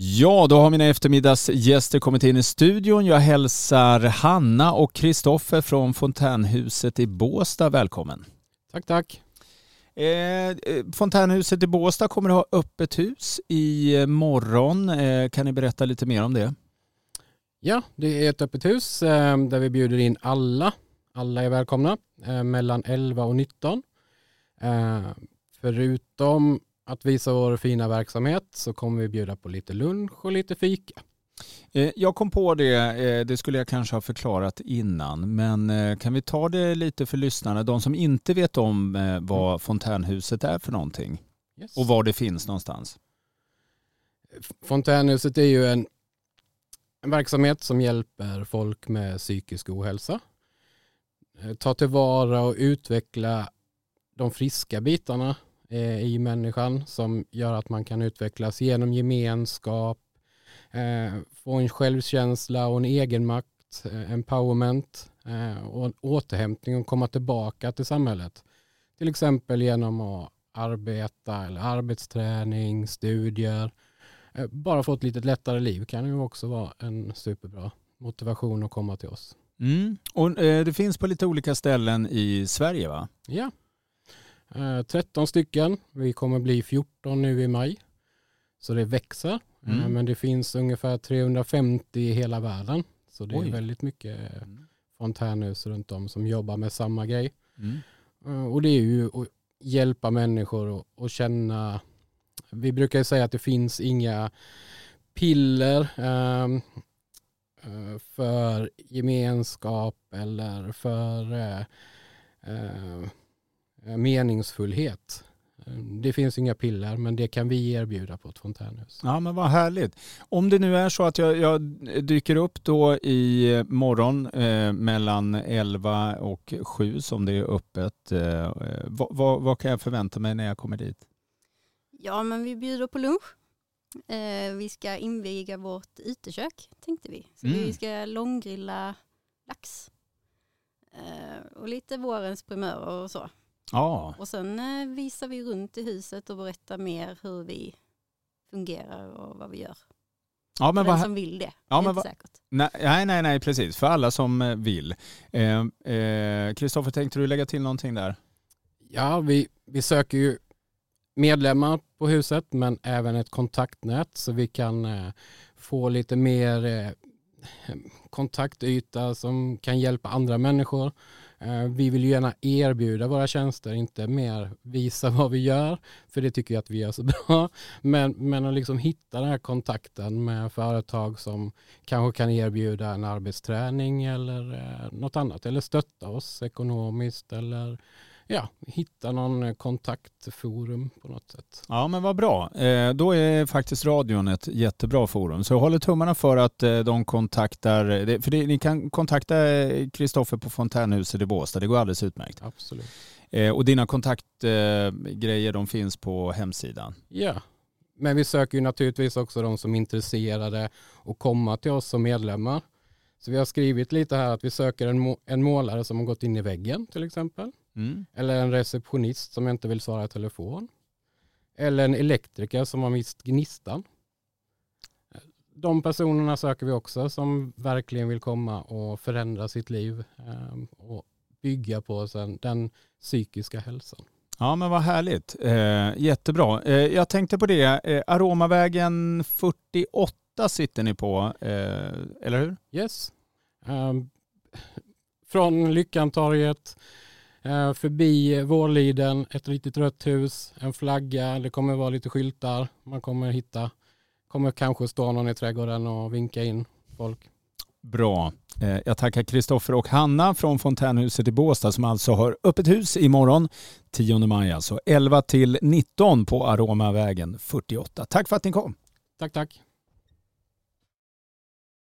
Ja, då har mina eftermiddagsgäster kommit in i studion. Jag hälsar Hanna och Kristoffer från Fontänhuset i Båstad välkommen. Tack, tack. Eh, Fontänhuset i Båstad kommer att ha öppet hus i morgon. Eh, kan ni berätta lite mer om det? Ja, det är ett öppet hus eh, där vi bjuder in alla. Alla är välkomna eh, mellan 11 och 19. Eh, förutom att visa vår fina verksamhet så kommer vi bjuda på lite lunch och lite fika. Eh, jag kom på det, eh, det skulle jag kanske ha förklarat innan, men eh, kan vi ta det lite för lyssnarna, de som inte vet om vad mm. Fontänhuset är för någonting yes. och var det finns någonstans? Fontänhuset är ju en, en verksamhet som hjälper folk med psykisk ohälsa. Ta tillvara och utveckla de friska bitarna eh, i människan som gör att man kan utvecklas genom gemenskap, eh, få en självkänsla och en egenmakt, eh, empowerment eh, och en återhämtning och komma tillbaka till samhället. Till exempel genom att arbeta eller arbetsträning, studier. Eh, bara få ett lite lättare liv kan ju också vara en superbra motivation att komma till oss. Mm. Och eh, Det finns på lite olika ställen i Sverige va? Ja, 13 eh, stycken. Vi kommer bli 14 nu i maj. Så det växer. Eh, mm. Men det finns ungefär 350 i hela världen. Så det Oj. är väldigt mycket mm. fontänhus runt om som jobbar med samma grej. Mm. Eh, och det är ju att hjälpa människor att känna. Vi brukar säga att det finns inga piller um, för gemenskap eller för uh, uh, Eh, meningsfullhet. Eh, det finns inga piller men det kan vi erbjuda på ett fontänhus. Ja men vad härligt. Om det nu är så att jag, jag dyker upp då i morgon eh, mellan 11 och 7 som det är öppet. Eh, vad, vad, vad, kan jag förvänta mig när jag kommer dit? Ja men vi bjuder på lunch. Eh, vi ska inviga vårt utekök tänkte vi. Så mm. vi ska långgrilla lax. Eh, och lite vårens primörer och så. Ja. Och sen eh, visar vi runt i huset och berättar mer hur vi fungerar och vad vi gör. Ja, men för den som vill det. Ja, det men inte säkert. Nej, nej, nej, precis. För alla som eh, vill. Kristoffer, eh, eh, tänkte du lägga till någonting där? Ja, vi, vi söker ju medlemmar på huset men även ett kontaktnät så vi kan eh, få lite mer eh, kontaktyta som kan hjälpa andra människor. Eh, vi vill ju gärna erbjuda våra tjänster, inte mer visa vad vi gör, för det tycker jag att vi gör så bra. Men, men att liksom hitta den här kontakten med företag som kanske kan erbjuda en arbetsträning eller eh, något annat, eller stötta oss ekonomiskt eller ja, hitta någon kontaktforum på något sätt. Ja men vad bra. Eh, då är faktiskt radion ett jättebra forum. Så jag håller tummarna för att eh, de kontaktar, för ni kan kontakta Kristoffer på Fontänhuset i Båstad, det går alldeles utmärkt. Absolut. Eh, och dina kontaktgrejer de finns på hemsidan? Ja, men vi söker ju naturligtvis också de som är intresserade att komma till oss som medlemmar. Så vi har skrivit lite här att vi söker en, en målare som har gått in i väggen till exempel. Mm. Eller en receptionist som inte vill svara i telefon. Eller en elektriker som har mist gnistan. De personerna söker vi också som verkligen vill komma och förändra sitt liv ehm, och bygga på den psykiska hälsan. Ja men vad härligt. Eh, jättebra. Eh, jag tänkte på det, eh, Aromavägen 48 sitter ni på, eller hur? Yes. Um, från Lyckantorget förbi Vårliden, ett litet rött hus, en flagga, det kommer vara lite skyltar man kommer hitta. Kommer kanske stå någon i trädgården och vinka in folk. Bra. Eh, jag tackar Kristoffer och Hanna från Fontänhuset i Båstad som alltså har öppet hus imorgon 10 maj, alltså 11 till 19 på Aromavägen 48. Tack för att ni kom. Tack, tack.